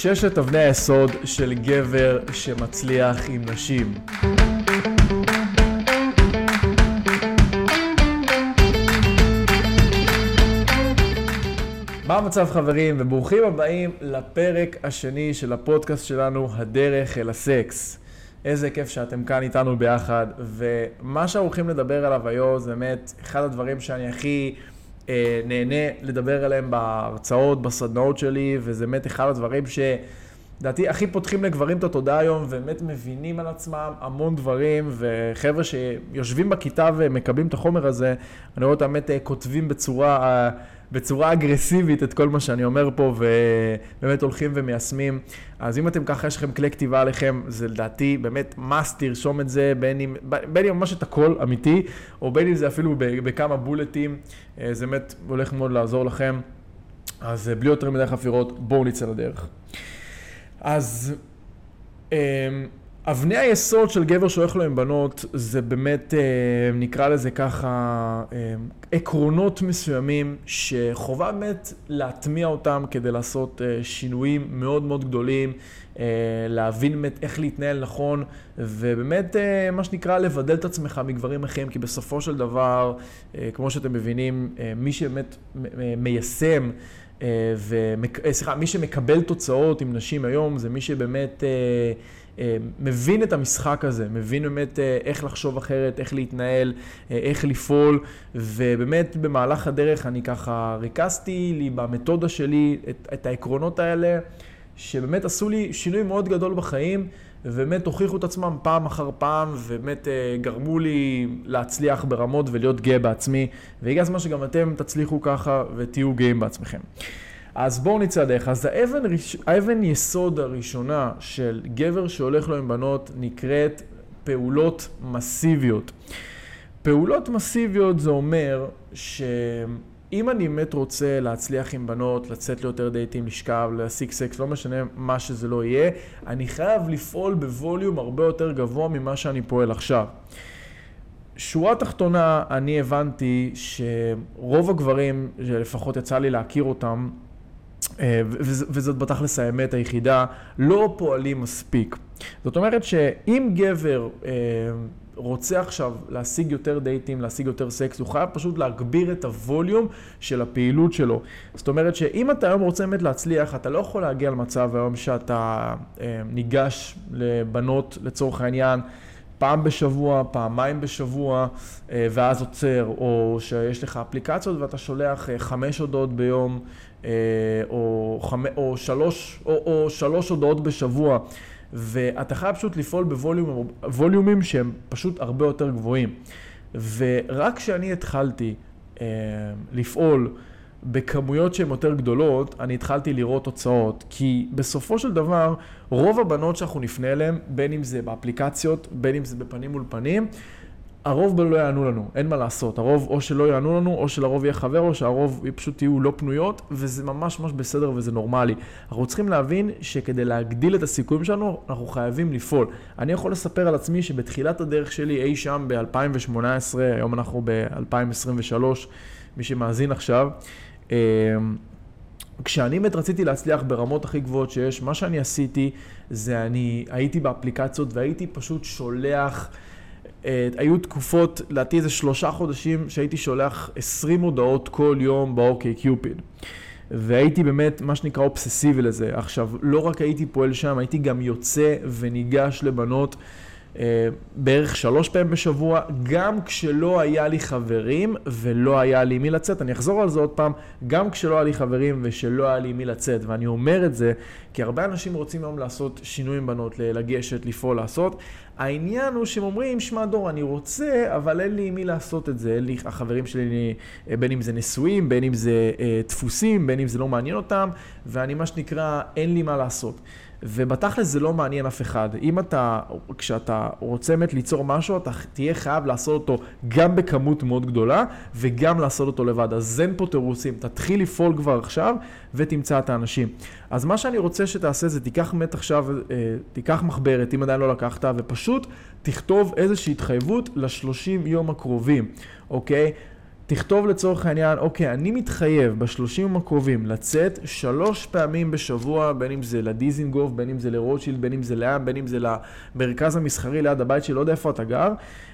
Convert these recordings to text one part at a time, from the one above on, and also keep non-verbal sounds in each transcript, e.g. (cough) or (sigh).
ששת אבני היסוד של גבר שמצליח עם נשים. מה המצב חברים, וברוכים הבאים לפרק השני של הפודקאסט שלנו, הדרך אל הסקס. איזה כיף שאתם כאן איתנו ביחד, ומה שאנחנו הולכים לדבר עליו היום זה באמת אחד הדברים שאני הכי אה, נהנה לדבר עליהם בהרצאות, בסדנאות שלי, וזה באמת אחד הדברים שלדעתי הכי פותחים לגברים את התודעה היום, ובאמת מבינים על עצמם המון דברים, וחבר'ה שיושבים בכיתה ומקבלים את החומר הזה, אני רואה אותם באמת אה, כותבים בצורה... בצורה אגרסיבית את כל מה שאני אומר פה, ובאמת הולכים ומיישמים. אז אם אתם ככה, יש לכם כלי כתיבה עליכם, זה לדעתי באמת must תרשום את זה, בין אם, בין אם ממש את הכל אמיתי, או בין אם זה אפילו בכמה בולטים, אה, זה באמת הולך מאוד לעזור לכם. אז אה, בלי יותר מדי חפירות, בואו נצא לדרך. אז אמ, אבני היסוד של גבר שהולך לו עם בנות זה באמת, אה, נקרא לזה ככה, אה, עקרונות מסוימים שחובה באמת להטמיע אותם כדי לעשות אה, שינויים מאוד מאוד גדולים, להבין באמת איך להתנהל נכון, ובאמת, מה שנקרא, לבדל את עצמך מגברים אחרים, כי בסופו של דבר, כמו שאתם מבינים, מי שבאמת מיישם סליחה, מי שמקבל תוצאות עם נשים היום זה מי שבאמת אה, מבין את המשחק הזה, מבין באמת אה, איך לחשוב אחרת, איך להתנהל, אה, איך לפעול, ובאמת במהלך הדרך אני ככה ריכזתי לי במתודה שלי את, את העקרונות האלה, שבאמת עשו לי שינוי מאוד גדול בחיים, ובאמת הוכיחו את עצמם פעם אחר פעם, ובאמת גרמו לי להצליח ברמות ולהיות גאה בעצמי, והגיע הזמן שגם אתם תצליחו ככה ותהיו גאים בעצמכם. אז בואו נצא הדרך. אז האבן, האבן יסוד הראשונה של גבר שהולך לו עם בנות נקראת פעולות מסיביות. פעולות מסיביות זה אומר שאם אני באמת רוצה להצליח עם בנות, לצאת ליותר דייטים, לשכב, להשיג סקס, לא משנה מה שזה לא יהיה, אני חייב לפעול בווליום הרבה יותר גבוה ממה שאני פועל עכשיו. שורה תחתונה, אני הבנתי שרוב הגברים, שלפחות יצא לי להכיר אותם, וזאת בתכלס האמת היחידה, לא פועלים מספיק. זאת אומרת שאם גבר אה, רוצה עכשיו להשיג יותר דייטים, להשיג יותר סקס, הוא חייב פשוט להגביר את הווליום של הפעילות שלו. זאת אומרת שאם אתה היום רוצה באמת להצליח, אתה לא יכול להגיע למצב היום שאתה אה, ניגש לבנות לצורך העניין. פעם בשבוע, פעמיים בשבוע, ואז עוצר, או שיש לך אפליקציות ואתה שולח חמש הודעות ביום, אה, או, חמ... או, שלוש, או, או שלוש הודעות בשבוע, ואתה חייב פשוט לפעול בווליומים שהם פשוט הרבה יותר גבוהים. ורק כשאני התחלתי אה, לפעול בכמויות שהן יותר גדולות, אני התחלתי לראות תוצאות. כי בסופו של דבר, רוב הבנות שאנחנו נפנה אליהן, בין אם זה באפליקציות, בין אם זה בפנים מול פנים, הרוב לא יענו לנו, אין מה לעשות. הרוב או שלא יענו לנו, או שלרוב יהיה חבר, או שהרוב פשוט יהיו לא פנויות, וזה ממש ממש בסדר וזה נורמלי. אנחנו צריכים להבין שכדי להגדיל את הסיכויים שלנו, אנחנו חייבים לפעול. אני יכול לספר על עצמי שבתחילת הדרך שלי אי שם ב-2018, היום אנחנו ב-2023, מי שמאזין עכשיו, אמ, כשאני באמת רציתי להצליח ברמות הכי גבוהות שיש, מה שאני עשיתי זה אני הייתי באפליקציות והייתי פשוט שולח... אה, היו תקופות, לדעתי איזה שלושה חודשים, שהייתי שולח 20 הודעות כל יום באוקיי קיופיד. והייתי באמת, מה שנקרא, אובססיבי לזה. עכשיו, לא רק הייתי פועל שם, הייתי גם יוצא וניגש לבנות. אה, בערך שלוש פעמים בשבוע, גם כשלא היה לי חברים ולא היה לי מי לצאת. אני אחזור על זה עוד פעם, גם כשלא היה לי חברים ושלא היה לי מי לצאת. ואני אומר את זה כי הרבה אנשים רוצים היום לעשות שינוי עם בנות, לגשת, לפעול, לעשות. העניין הוא שהם אומרים, שמע דור, אני רוצה, אבל אין לי מי לעשות את זה. אין לי, החברים שלי, אה, בין אם זה נשואים, בין אם זה אה, דפוסים, בין אם זה לא מעניין אותם, ואני מה שנקרא, אין לי מה לעשות. ובתכלס זה לא מעניין אף אחד. אם אתה, כשאתה רוצה באמת ליצור משהו, אתה תהיה חייב לעשות אותו גם בכמות מאוד גדולה, וגם לעשות אותו לבד. אז אין פה תירוצים, תתחיל לפעול כבר עכשיו, ותמצא את האנשים. אז מה שאני רוצה שתעשה זה תיקח באמת עכשיו, אה, תיקח מחברת, אם עדיין לא לקחת, ופשוט תכתוב איזושהי התחייבות לשלושים יום הקרובים, אוקיי? תכתוב לצורך העניין, אוקיי, אני מתחייב בשלושים הקרובים לצאת שלוש פעמים בשבוע, בין אם זה לדיזינגוף, בין אם זה לרוטשילד, בין אם זה לעם, בין אם זה למרכז המסחרי ליד הבית שלי, לא יודע איפה אתה גר,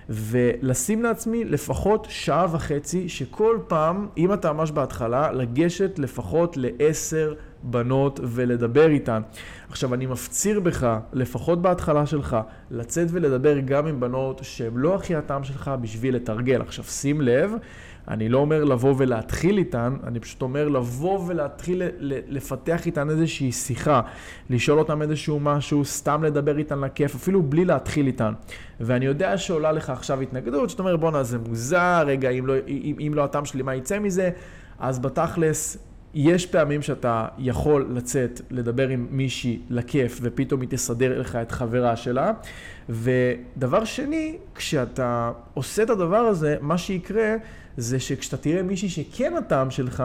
ולשים לעצמי לפחות שעה וחצי, שכל פעם, אם אתה ממש בהתחלה, לגשת לפחות לעשר בנות ולדבר איתן. עכשיו, אני מפציר בך, לפחות בהתחלה שלך, לצאת ולדבר גם עם בנות שהן לא הכי הטעם שלך בשביל לתרגל. עכשיו, שים לב, אני לא אומר לבוא ולהתחיל איתן, אני פשוט אומר לבוא ולהתחיל לפתח איתן איזושהי שיחה, לשאול אותן איזשהו משהו, סתם לדבר איתן לכיף, אפילו בלי להתחיל איתן. ואני יודע שעולה לך עכשיו התנגדות, שאתה אומר בואנה זה מוזר, רגע אם לא, אם, אם לא הטעם שלי מה יצא מזה, אז בתכלס יש פעמים שאתה יכול לצאת, לדבר עם מישהי לכיף, ופתאום היא תסדר לך את חברה שלה. ודבר שני, כשאתה עושה את הדבר הזה, מה שיקרה זה שכשאתה תראה מישהי שכן הטעם שלך,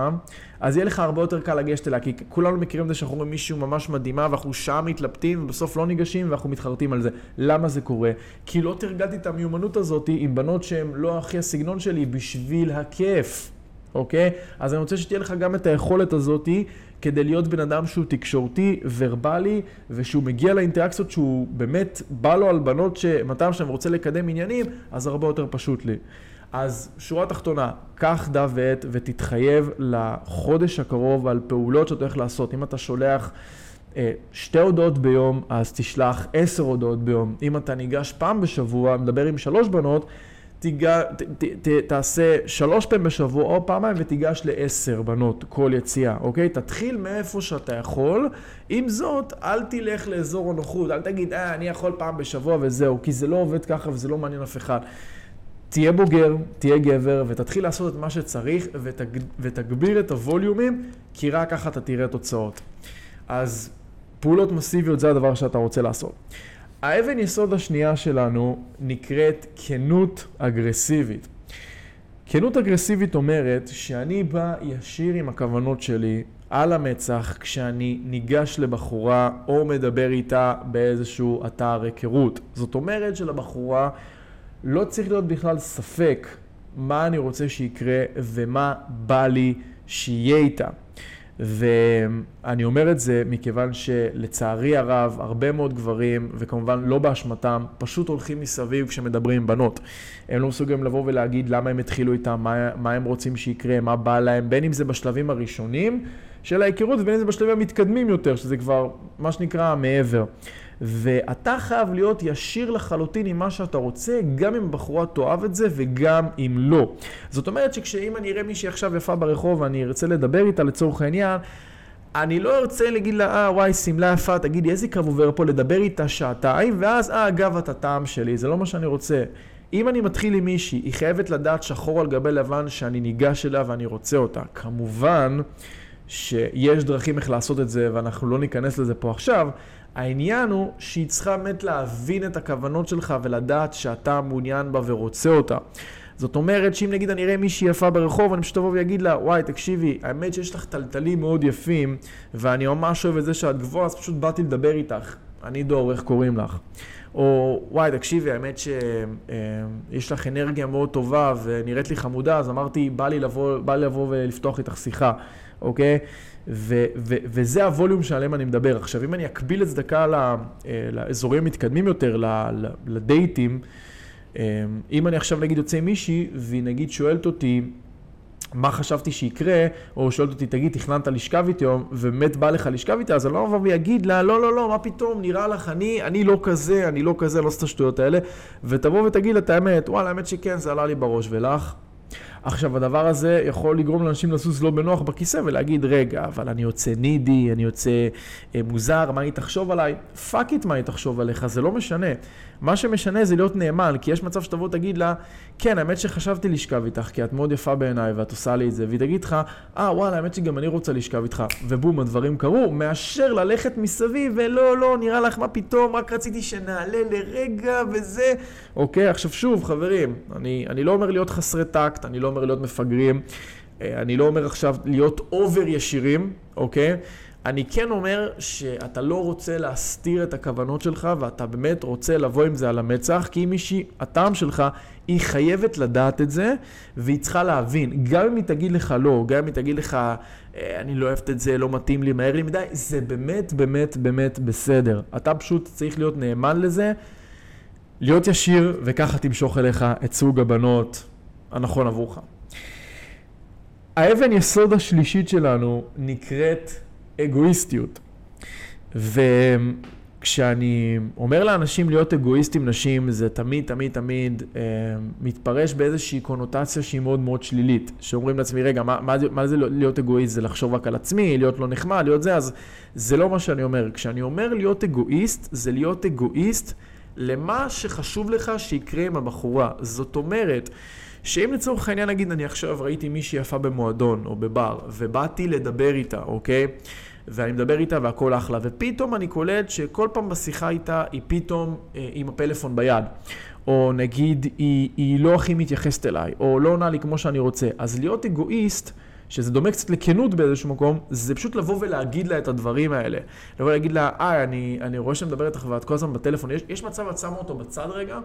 אז יהיה לך הרבה יותר קל לגשת אליה, כי כולנו מכירים את זה שאנחנו רואים מישהו ממש מדהימה, ואנחנו שעה מתלבטים, ובסוף לא ניגשים, ואנחנו מתחרטים על זה. למה זה קורה? כי לא תרגלתי את המיומנות הזאת עם בנות שהן לא הכי הסגנון שלי בשביל הכיף. אוקיי? אז אני רוצה שתהיה לך גם את היכולת הזאתי כדי להיות בן אדם שהוא תקשורתי, ורבלי, ושהוא מגיע לאינטראקציות שהוא באמת בא לו על בנות שמטעם שאני רוצה לקדם עניינים, אז הרבה יותר פשוט לי. אז שורה תחתונה, קח דף ועט ותתחייב לחודש הקרוב על פעולות שאתה הולך לעשות. אם אתה שולח אה, שתי הודעות ביום, אז תשלח עשר הודעות ביום. אם אתה ניגש פעם בשבוע, מדבר עם שלוש בנות, תיגע, ת, ת, ת, תעשה שלוש פעמים בשבוע או פעמיים ותיגש לעשר בנות כל יציאה, אוקיי? תתחיל מאיפה שאתה יכול. עם זאת, אל תלך לאזור הנוחות, אל תגיד, אה, אני יכול פעם בשבוע וזהו, כי זה לא עובד ככה וזה לא מעניין אף אחד. תהיה בוגר, תהיה גבר, ותתחיל לעשות את מה שצריך, ותג, ותגביר את הווליומים, כי רק ככה אתה תראה תוצאות. אז פעולות מסיביות זה הדבר שאתה רוצה לעשות. האבן יסוד השנייה שלנו נקראת כנות אגרסיבית. כנות אגרסיבית אומרת שאני בא ישיר עם הכוונות שלי על המצח כשאני ניגש לבחורה או מדבר איתה באיזשהו אתר היכרות. זאת אומרת שלבחורה לא צריך להיות בכלל ספק מה אני רוצה שיקרה ומה בא לי שיהיה איתה. ואני אומר את זה מכיוון שלצערי הרב, הרבה מאוד גברים, וכמובן לא באשמתם, פשוט הולכים מסביב כשמדברים עם בנות. הם לא מסוגלים לבוא ולהגיד למה הם התחילו איתם, מה, מה הם רוצים שיקרה, מה בא להם, בין אם זה בשלבים הראשונים של ההיכרות ובין אם זה בשלבים המתקדמים יותר, שזה כבר מה שנקרא מעבר. ואתה חייב להיות ישיר לחלוטין עם מה שאתה רוצה, גם אם הבחורה תאהב את זה וגם אם לא. זאת אומרת שכשאם אני אראה מישהי עכשיו יפה ברחוב ואני ארצה לדבר איתה לצורך העניין, אני לא ארצה להגיד לה, אה, וואי, שמלה יפה, תגידי, איזה קו עובר פה, לדבר איתה שעתיים, ואז, אה, אגב, את הטעם שלי, זה לא מה שאני רוצה. אם אני מתחיל עם מישהי, היא חייבת לדעת שחור על גבי לבן שאני ניגש אליה ואני רוצה אותה. כמובן שיש דרכים איך לעשות את זה, ואנחנו לא ניכנס לזה פה עכשיו, העניין הוא שהיא צריכה באמת להבין את הכוונות שלך ולדעת שאתה מעוניין בה ורוצה אותה. זאת אומרת שאם נגיד אני אראה מישהי יפה ברחוב, אני פשוט אבוא ואגיד לה, וואי, תקשיבי, האמת שיש לך טלטלים מאוד יפים, ואני ממש אוהב את זה שאת גבוהה, אז פשוט באתי לדבר איתך. אני דור, איך קוראים לך? או וואי, תקשיבי, האמת שיש לך אנרגיה מאוד טובה ונראית לי חמודה, אז אמרתי, בא לי לבוא, בא לי לבוא ולפתוח איתך שיחה, אוקיי? ו- ו- וזה הווליום שעליהם אני מדבר. עכשיו, אם אני אקביל את זה דקה אה, לאזורים המתקדמים יותר, לדייטים, אה, אם אני עכשיו נגיד יוצא עם מישהי, והיא נגיד שואלת אותי, מה חשבתי שיקרה, או שואלת אותי, תגיד, תכננת לשכב איתי, או באמת בא לך לשכב איתי, אז אני לא אבוא ויגיד לה, לא, לא, לא, מה פתאום, נראה לך, אני, אני לא כזה, אני לא כזה, לא עושה את השטויות האלה, ותבוא ותגיד לה את האמת, וואלה, האמת שכן, זה עלה לי בראש, ולך? עכשיו, הדבר הזה יכול לגרום לאנשים לזוז לא בנוח בכיסא ולהגיד, רגע, אבל אני יוצא needy, אני יוצא אה, מוזר, מה היא תחשוב עליי? fuck it מה היא תחשוב עליך, זה לא משנה. מה שמשנה זה להיות נאמן, כי יש מצב שתבוא תגיד לה, כן, האמת שחשבתי לשכב איתך, כי את מאוד יפה בעיניי ואת עושה לי את זה, והיא תגיד לך, אה, וואלה, האמת שגם אני רוצה לשכב איתך, ובום, הדברים קרו, מאשר ללכת מסביב, ולא, לא, נראה לך, מה פתאום, רק רציתי שנעלה לרגע וזה. אוקיי, עכשיו שוב, חברים, אני, אני לא אומר להיות חסרי טקט, אני לא אומר להיות מפגרים, אה, אני לא אומר עכשיו להיות over ישירים, אוקיי? אני כן אומר שאתה לא רוצה להסתיר את הכוונות שלך ואתה באמת רוצה לבוא עם זה על המצח, כי אם מישהי הטעם שלך, היא חייבת לדעת את זה והיא צריכה להבין. גם אם היא תגיד לך לא, גם אם היא תגיד לך, אה, אני לא אוהבת את זה, לא מתאים לי, מהר לי מדי, זה באמת באמת באמת בסדר. אתה פשוט צריך להיות נאמן לזה, להיות ישיר וככה תמשוך אליך את סוג הבנות הנכון עבורך. האבן יסוד השלישית שלנו נקראת אגואיסטיות. וכשאני אומר לאנשים להיות אגואיסטים נשים, זה תמיד, תמיד, תמיד אה, מתפרש באיזושהי קונוטציה שהיא מאוד מאוד שלילית. שאומרים לעצמי, רגע, מה, מה, מה זה להיות אגואיסט? זה לחשוב רק על עצמי, להיות לא נחמד, להיות זה, אז זה לא מה שאני אומר. כשאני אומר להיות אגואיסט, זה להיות אגואיסט למה שחשוב לך שיקרה עם הבחורה. זאת אומרת, שאם לצורך העניין נגיד אני עכשיו ראיתי מישהי יפה במועדון או בבר ובאתי לדבר איתה, אוקיי? ואני מדבר איתה והכל אחלה, ופתאום אני קולט שכל פעם בשיחה איתה היא פתאום אה, עם הפלאפון ביד. או נגיד היא, היא לא הכי מתייחסת אליי, או לא עונה לי כמו שאני רוצה. אז להיות אגואיסט, שזה דומה קצת לכנות באיזשהו מקום, זה פשוט לבוא ולהגיד לה את הדברים האלה. לבוא ולהגיד לה, אה, אני, אני רואה שאני מדבר איתך ואת כל הזמן בטלפון, יש, יש מצב, את שמה אותו בצד רגע?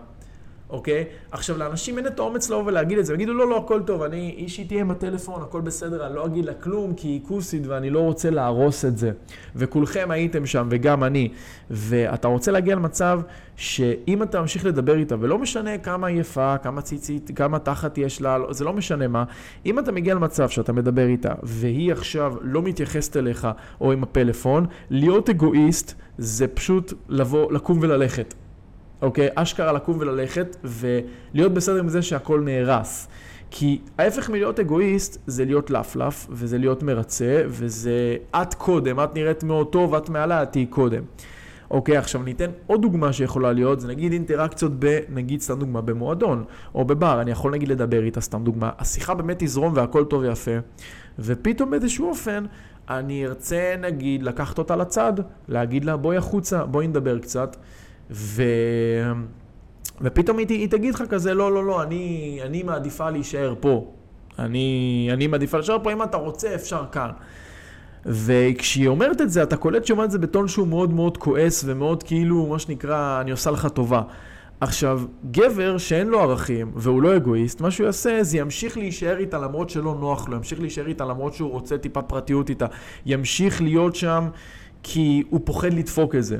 אוקיי? עכשיו, לאנשים אין את האומץ לבוא ולהגיד את זה, יגידו, לא, לא, הכל טוב, אני, איש איתי עם הטלפון, הכל בסדר, אני לא אגיד לה כלום, כי היא כוסית ואני לא רוצה להרוס את זה. וכולכם הייתם שם, וגם אני. ואתה רוצה להגיע למצב שאם אתה ממשיך לדבר איתה, ולא משנה כמה היא יפה, כמה ציצית, כמה תחת יש לה, זה לא משנה מה, אם אתה מגיע למצב שאתה מדבר איתה, והיא עכשיו לא מתייחסת אליך, או עם הפלאפון, להיות אגואיסט זה פשוט לבוא, לקום וללכת. אוקיי? אשכרה לקום וללכת ולהיות בסדר עם זה שהכל נהרס. כי ההפך מלהיות אגואיסט זה להיות לפלף, וזה להיות מרצה, וזה את קודם, את נראית מאוד טוב, את מעלה, את תהיי קודם. אוקיי, עכשיו ניתן עוד דוגמה שיכולה להיות, זה נגיד אינטראקציות ב, נגיד סתם דוגמה במועדון, או בבר, אני יכול נגיד לדבר איתה סתם דוגמה, השיחה באמת תזרום והכל טוב ויפה, ופתאום באיזשהו אופן אני ארצה נגיד לקחת אותה לצד, להגיד לה בואי החוצה, בואי נדבר קצת. ו... ופתאום היא, היא תגיד לך כזה, לא, לא, לא, אני, אני מעדיפה להישאר פה. אני, אני מעדיפה להישאר פה, אם אתה רוצה, אפשר כאן. וכשהיא אומרת את זה, אתה קולט שהיא אומרת את זה בטון שהוא מאוד מאוד כועס ומאוד כאילו, מה שנקרא, אני עושה לך טובה. עכשיו, גבר שאין לו ערכים והוא לא אגואיסט, מה שהוא יעשה זה ימשיך להישאר איתה למרות שלא נוח לו, ימשיך להישאר איתה למרות שהוא רוצה טיפה פרטיות איתה, ימשיך להיות שם כי הוא פוחד לדפוק את זה.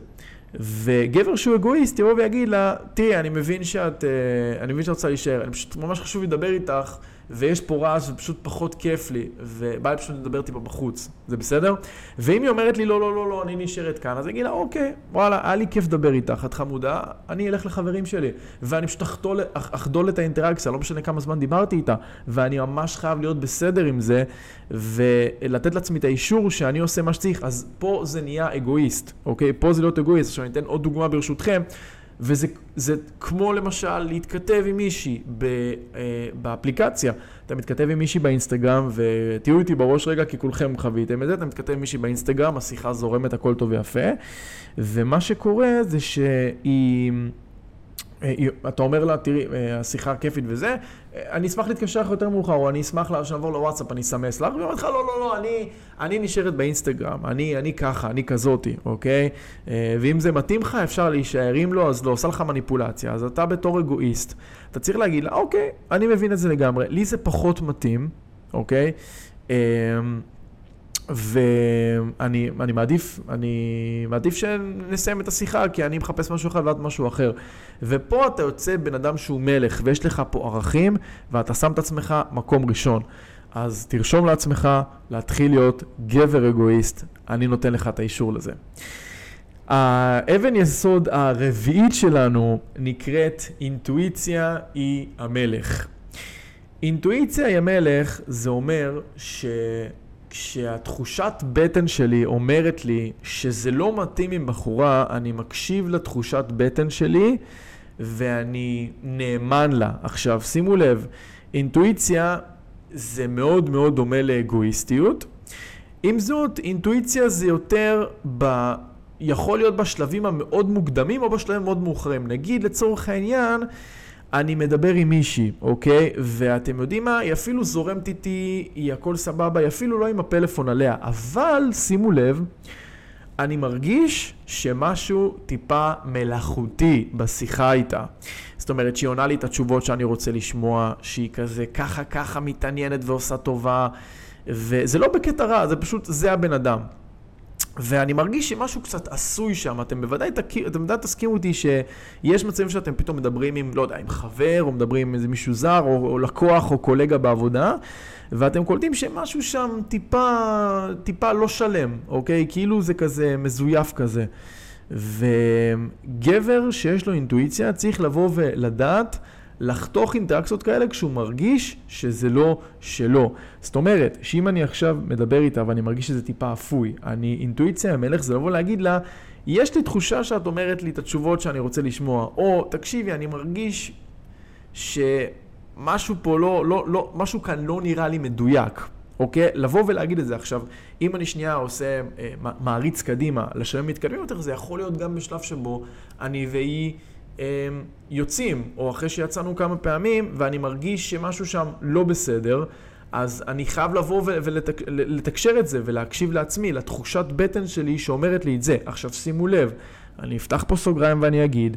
וגבר שהוא אגואיסט יבוא ויגיד לה, תראי, אני מבין שאת, אה, אני מבין שאת רוצה להישאר, אני פשוט ממש חשוב לדבר איתך, ויש פה רעש ופשוט פחות כיף לי, ובא לי פשוט לדבר טיפה בחוץ, זה בסדר? ואם היא אומרת לי, לא, לא, לא, לא, אני נשארת כאן, אז אגיד לה, אוקיי, וואלה, היה לי כיף לדבר איתך, את חמודה, אני אלך לחברים שלי, ואני פשוט אחדול, אחדול את האינטראקציה, לא משנה כמה זמן דיברתי איתה, ואני ממש חייב להיות בסדר עם זה, ולתת לעצמי את האישור שאני עושה מה שצריך, אז פה זה נהיה אגואיסט, אוקיי? פה זה להיות אגואיסט. עכשיו אני אתן עוד דוגמה ברשותכם. וזה כמו למשל להתכתב עם מישהי ב, אה, באפליקציה. אתה מתכתב עם מישהי באינסטגרם, ותהיו איתי בראש רגע כי כולכם חוויתם את זה, אתה מתכתב עם מישהי באינסטגרם, השיחה זורמת, הכל טוב ויפה, ומה שקורה זה שהיא... אה, אתה אומר לה, תראי, אה, השיחה כיפית וזה, אה, אני אשמח להתקשר לך יותר מאוחר, או אני אשמח שנעבור לוואטסאפ, אני אסמס לך, והיא אומרת לך, לא, לא, לא, אני, אני נשארת באינסטגרם, אני, אני ככה, אני כזאתי, אוקיי? ואם זה מתאים לך, אפשר להישאר, אם לא, אז לא, עושה לך מניפולציה. אז אתה בתור אגואיסט, אתה צריך להגיד לה, אוקיי, אני מבין את זה לגמרי, לי זה פחות מתאים, אוקיי? ואני אני מעדיף, אני מעדיף שנסיים את השיחה, כי אני מחפש משהו אחד ואת משהו אחר. ופה אתה יוצא בן אדם שהוא מלך, ויש לך פה ערכים, ואתה שם את עצמך מקום ראשון. אז תרשום לעצמך להתחיל להיות גבר אגואיסט, אני נותן לך את האישור לזה. האבן יסוד הרביעית שלנו נקראת אינטואיציה היא המלך. אינטואיציה היא המלך, זה אומר ש... כשהתחושת בטן שלי אומרת לי שזה לא מתאים עם בחורה, אני מקשיב לתחושת בטן שלי ואני נאמן לה. עכשיו, שימו לב, אינטואיציה זה מאוד מאוד דומה לאגואיסטיות. עם זאת, אינטואיציה זה יותר ב... יכול להיות בשלבים המאוד מוקדמים או בשלבים המאוד מאוחרים. נגיד, לצורך העניין, אני מדבר עם מישהי, אוקיי? ואתם יודעים מה? היא אפילו זורמת איתי, היא הכל סבבה, היא אפילו לא עם הפלאפון עליה. אבל, שימו לב, אני מרגיש שמשהו טיפה מלאכותי בשיחה איתה. זאת אומרת, שהיא עונה לי את התשובות שאני רוצה לשמוע, שהיא כזה ככה ככה מתעניינת ועושה טובה, וזה לא בקטע רע, זה פשוט, זה הבן אדם. ואני מרגיש שמשהו קצת עשוי שם, אתם בוודאי, תכיר, אתם בוודאי תסכימו אותי שיש מצבים שאתם פתאום מדברים עם, לא יודע, עם חבר, או מדברים עם איזה מישהו זר, או, או לקוח, או קולגה בעבודה, ואתם קולטים שמשהו שם טיפה, טיפה לא שלם, אוקיי? כאילו זה כזה מזויף כזה. וגבר שיש לו אינטואיציה צריך לבוא ולדעת לחתוך אינטראקציות כאלה כשהוא מרגיש שזה לא שלו. זאת אומרת, שאם אני עכשיו מדבר איתה ואני מרגיש שזה טיפה אפוי, אני אינטואיציה המלך זה לבוא להגיד לה, יש לי תחושה שאת אומרת לי את התשובות שאני רוצה לשמוע, או תקשיבי, אני מרגיש שמשהו פה לא, לא, לא, משהו כאן לא נראה לי מדויק. אוקיי? לבוא ולהגיד את זה עכשיו, אם אני שנייה עושה, אה, מעריץ קדימה לשלם מתקדמים יותר, זה יכול להיות גם בשלב שבו אני והיא יוצאים, או אחרי שיצאנו כמה פעמים, ואני מרגיש שמשהו שם לא בסדר, אז אני חייב לבוא ולתקשר את זה ולהקשיב לעצמי, לתחושת בטן שלי שאומרת לי את זה. עכשיו שימו לב, אני אפתח פה סוגריים ואני אגיד,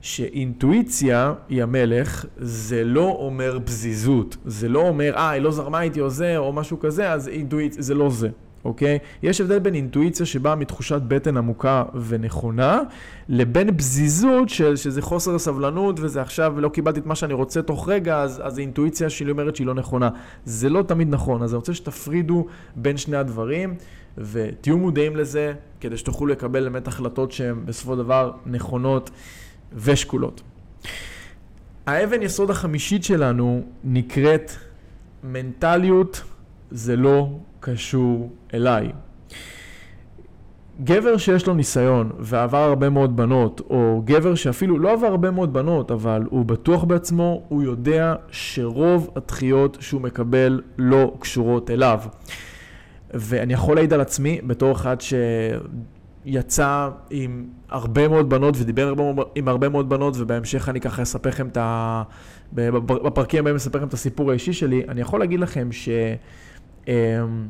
שאינטואיציה היא המלך, זה לא אומר פזיזות. זה לא אומר, אה, היא לא זרמה איתי או זה, או משהו כזה, אז אינטואיציה, זה לא זה, אוקיי? יש הבדל בין אינטואיציה שבאה מתחושת בטן עמוקה ונכונה, לבין פזיזות, של, שזה חוסר סבלנות, וזה עכשיו, לא קיבלתי את מה שאני רוצה תוך רגע, אז, אז האינטואיציה שלי אומרת שהיא לא נכונה. זה לא תמיד נכון, אז אני רוצה שתפרידו בין שני הדברים. ותהיו מודעים לזה, כדי שתוכלו לקבל באמת החלטות שהן בסופו של דבר נכונות. ושקולות. האבן יסוד החמישית שלנו נקראת מנטליות זה לא קשור אליי. גבר שיש לו ניסיון ועבר הרבה מאוד בנות, או גבר שאפילו לא עבר הרבה מאוד בנות, אבל הוא בטוח בעצמו, הוא יודע שרוב הדחיות שהוא מקבל לא קשורות אליו. ואני יכול להעיד על עצמי, בתור אחד ש... יצא עם הרבה מאוד בנות ודיבר עם הרבה מאוד בנות, ובהמשך אני ככה אספר לכם את ה... בפרקים הבאים אספר לכם את הסיפור האישי שלי. אני יכול להגיד לכם ש... אמ,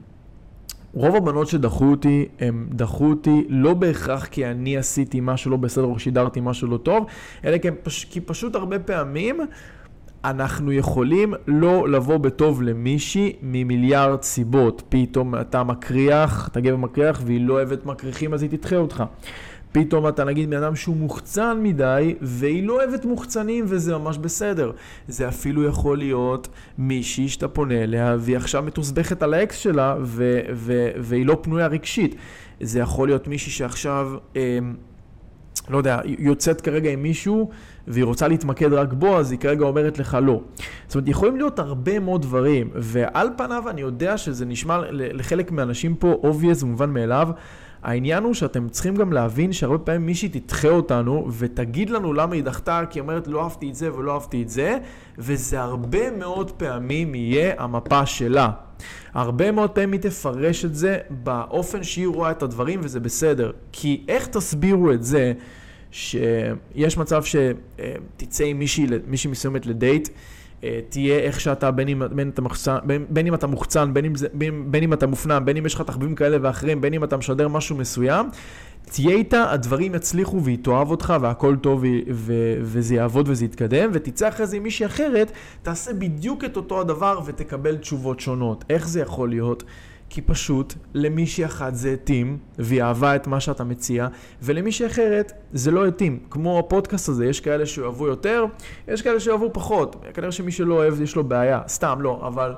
רוב הבנות שדחו אותי, הם דחו אותי לא בהכרח כי אני עשיתי משהו לא בסדר או שידרתי משהו לא טוב, אלא כי, פש... כי פשוט הרבה פעמים אנחנו יכולים לא לבוא בטוב למישהי ממיליארד סיבות. פתאום אתה מקריח, אתה גבר מקריח והיא לא אוהבת מקריחים אז היא תדחה אותך. פתאום אתה נגיד בן אדם שהוא מוחצן מדי, והיא לא אוהבת מוחצנים וזה ממש בסדר. זה אפילו יכול להיות מישהי שאתה פונה אליה והיא עכשיו מתוסבכת על האקס שלה ו- ו- והיא לא פנויה רגשית. זה יכול להיות מישהי שעכשיו... אה, לא יודע, יוצאת כרגע עם מישהו והיא רוצה להתמקד רק בו, אז היא כרגע אומרת לך לא. זאת אומרת, יכולים להיות הרבה מאוד דברים, ועל פניו אני יודע שזה נשמע לחלק מהאנשים פה obvious ומובן מאליו. העניין הוא שאתם צריכים גם להבין שהרבה פעמים מישהי תדחה אותנו ותגיד לנו למה היא דחתה, כי היא אומרת לא אהבתי את זה ולא אהבתי את זה, וזה הרבה מאוד פעמים יהיה המפה שלה. הרבה מאוד פעמים היא תפרש את זה באופן שהיא רואה את הדברים וזה בסדר. כי איך תסבירו את זה שיש מצב שתצא עם מישהי, מישהי מסוימת לדייט, אה, תהיה איך שאתה, בין אם, בין, אתה מוחצן, בין, בין אם אתה מוחצן, בין אם, בין, בין אם אתה מופנם, בין אם יש לך תחביבים כאלה ואחרים, בין אם אתה משדר משהו מסוים, תהיה איתה, הדברים יצליחו והיא תאהב אותך והכל טוב ו- ו- וזה יעבוד וזה יתקדם, ותצא אחרי זה עם מישהי אחרת, תעשה בדיוק את אותו הדבר ותקבל תשובות שונות. איך זה יכול להיות? כי פשוט למישהי אחת זה התאים, והיא אהבה את מה שאתה מציע, ולמישהי אחרת זה לא התאים. כמו הפודקאסט הזה, יש כאלה שאוהבו יותר, יש כאלה שאוהבו פחות. כנראה שמי שלא אוהב יש לו בעיה, סתם לא, אבל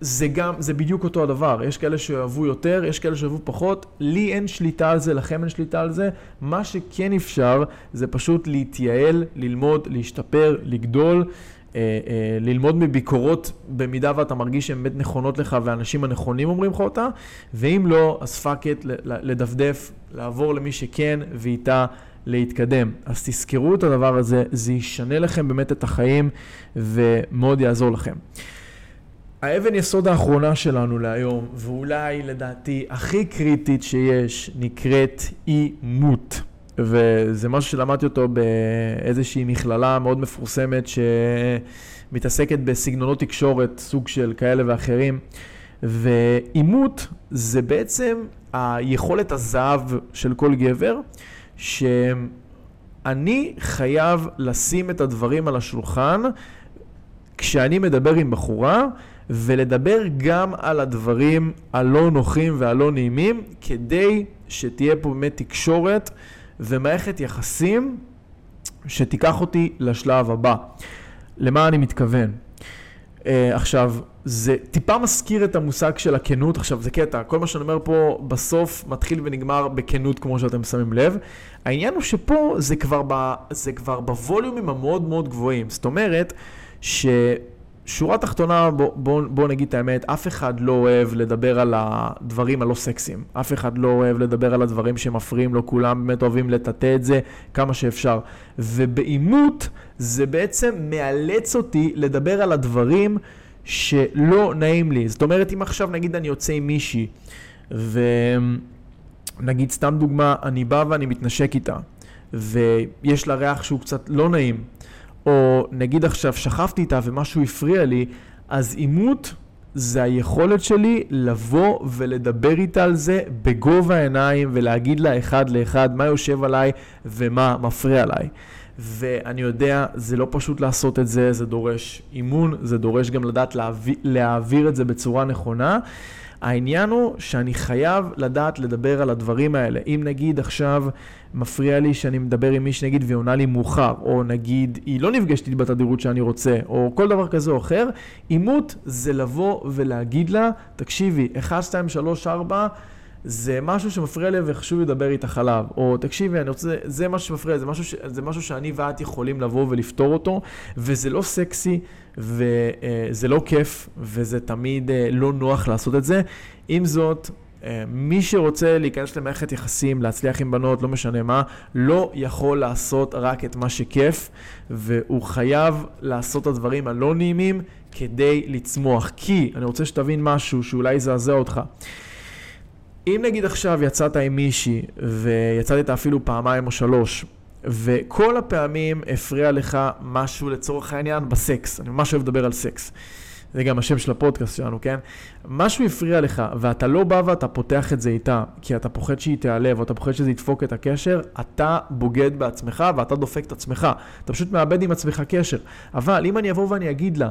זה גם, זה בדיוק אותו הדבר. יש כאלה שאוהבו יותר, יש כאלה שאוהבו פחות. לי אין שליטה על זה, לכם אין שליטה על זה. מה שכן אפשר זה פשוט להתייעל, ללמוד, להשתפר, לגדול. אה, אה, ללמוד מביקורות במידה ואתה מרגיש שהן באמת נכונות לך והאנשים הנכונים אומרים לך אותה, ואם לא, אז fuck it, לדפדף, לעבור למי שכן ואיתה להתקדם. אז תזכרו את הדבר הזה, זה ישנה לכם באמת את החיים ומאוד יעזור לכם. האבן יסוד האחרונה שלנו להיום, ואולי לדעתי הכי קריטית שיש, נקראת אימות. וזה משהו שלמדתי אותו באיזושהי מכללה מאוד מפורסמת שמתעסקת בסגנונות תקשורת, סוג של כאלה ואחרים. ועימות זה בעצם היכולת הזהב של כל גבר, שאני חייב לשים את הדברים על השולחן כשאני מדבר עם בחורה, ולדבר גם על הדברים הלא נוחים והלא נעימים, כדי שתהיה פה באמת תקשורת ומערכת יחסים שתיקח אותי לשלב הבא. למה אני מתכוון? Uh, עכשיו, זה טיפה מזכיר את המושג של הכנות, עכשיו זה קטע, כל מה שאני אומר פה בסוף מתחיל ונגמר בכנות כמו שאתם שמים לב. העניין הוא שפה זה כבר, ב, זה כבר בווליומים המאוד מאוד גבוהים, זאת אומרת ש... שורה תחתונה, בוא, בוא, בוא נגיד את האמת, אף אחד לא אוהב לדבר על הדברים הלא סקסיים. אף אחד לא אוהב לדבר על הדברים שמפריעים לו, כולם באמת אוהבים לטאטא את זה כמה שאפשר. ובעימות זה בעצם מאלץ אותי לדבר על הדברים שלא נעים לי. זאת אומרת, אם עכשיו נגיד אני יוצא עם מישהי, ונגיד סתם דוגמה, אני בא ואני מתנשק איתה, ויש לה ריח שהוא קצת לא נעים. או נגיד עכשיו שכבתי איתה ומשהו הפריע לי, אז עימות זה היכולת שלי לבוא ולדבר איתה על זה בגובה העיניים ולהגיד לה אחד לאחד מה יושב עליי ומה מפריע עליי. ואני יודע, זה לא פשוט לעשות את זה, זה דורש אימון, זה דורש גם לדעת להעביר, להעביר את זה בצורה נכונה. העניין הוא שאני חייב לדעת לדבר על הדברים האלה. אם נגיד עכשיו מפריע לי שאני מדבר עם מישהי נגיד והיא עונה לי מאוחר, או נגיד היא לא נפגשת איתי בתדירות שאני רוצה, או כל דבר כזה או אחר, עימות זה לבוא ולהגיד לה, תקשיבי, 1, 2, 3, 4, זה משהו שמפריע לי וחשוב לי לדבר איתך עליו. או תקשיבי, אני רוצה, זה משהו שמפריע, זה משהו, ש, זה משהו שאני ואת יכולים לבוא ולפתור אותו, וזה לא סקסי, וזה לא כיף, וזה תמיד אה, לא נוח לעשות את זה. עם זאת, אה, מי שרוצה להיכנס למערכת יחסים, להצליח עם בנות, לא משנה מה, לא יכול לעשות רק את מה שכיף, והוא חייב לעשות את הדברים הלא נעימים כדי לצמוח. כי, אני רוצה שתבין משהו שאולי יזעזע אותך. אם נגיד עכשיו יצאת עם מישהי, ויצאת אפילו פעמיים או שלוש, וכל הפעמים הפריע לך משהו לצורך העניין בסקס, אני ממש אוהב לדבר על סקס. זה גם השם של הפודקאסט שלנו, כן? משהו הפריע לך, ואתה לא בא ואתה פותח את זה איתה, כי אתה פוחד שהיא תיעלב, או אתה פוחד שזה ידפוק את הקשר, אתה בוגד בעצמך ואתה דופק את עצמך. אתה פשוט מאבד עם עצמך קשר. אבל אם אני אבוא ואני אגיד לה,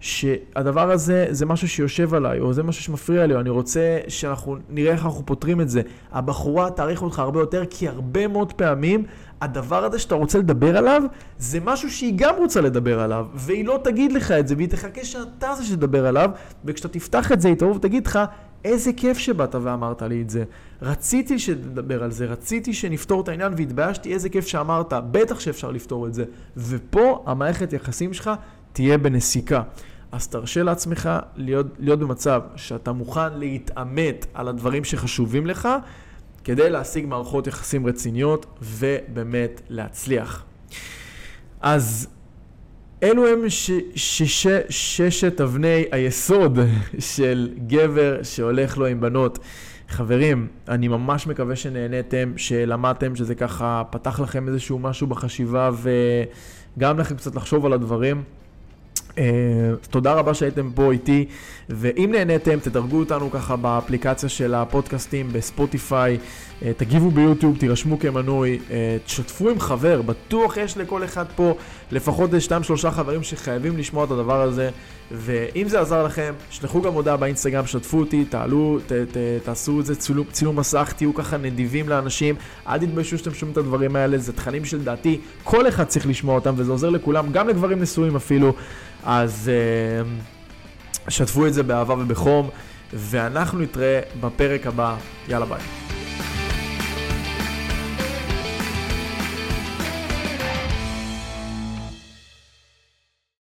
שהדבר הזה זה משהו שיושב עליי, או זה משהו שמפריע לי, או אני רוצה שאנחנו נראה איך אנחנו פותרים את זה. הבחורה תעריך אותך הרבה יותר, כי הרבה מאוד פעמים הדבר הזה שאתה רוצה לדבר עליו, זה משהו שהיא גם רוצה לדבר עליו, והיא לא תגיד לך את זה, והיא תחכה שאתה זה שתדבר עליו, וכשאתה תפתח את זה, היא תבוא ותגיד לך, איזה כיף שבאת ואמרת לי את זה. רציתי שתדבר על זה, רציתי שנפתור את העניין, והתביישתי איזה כיף שאמרת, בטח שאפשר לפתור את זה. ופה המערכת יחסים שלך תהיה בנסיקה. אז תרשה לעצמך להיות, להיות במצב שאתה מוכן להתעמת על הדברים שחשובים לך, כדי להשיג מערכות יחסים רציניות ובאמת להצליח. אז אלו הם ש- ש- ש- ששת אבני היסוד (laughs) של גבר שהולך לו עם בנות. חברים, אני ממש מקווה שנהניתם, שלמדתם, שזה ככה פתח לכם איזשהו משהו בחשיבה וגם לכם קצת לחשוב על הדברים. Uh, תודה רבה שהייתם פה איתי, ואם נהניתם, תדרגו אותנו ככה באפליקציה של הפודקאסטים, בספוטיפיי, uh, תגיבו ביוטיוב, תירשמו כמנוי, uh, תשתפו עם חבר, בטוח יש לכל אחד פה לפחות 2-3 חברים שחייבים לשמוע את הדבר הזה, ואם זה עזר לכם, שלחו גם הודעה באינסטגרם, שתפו אותי, תעלו, ת, ת, תעשו את זה, צילום, צילום מסך, תהיו ככה נדיבים לאנשים, אל תתביישו שאתם שומעים את הדברים האלה, זה תכנים שלדעתי כל אחד צריך לשמוע אותם, וזה עוזר לכולם, גם לגברים נשואים אפילו. אז uh, שתפו את זה באהבה ובחום, ואנחנו נתראה בפרק הבא. יאללה ביי.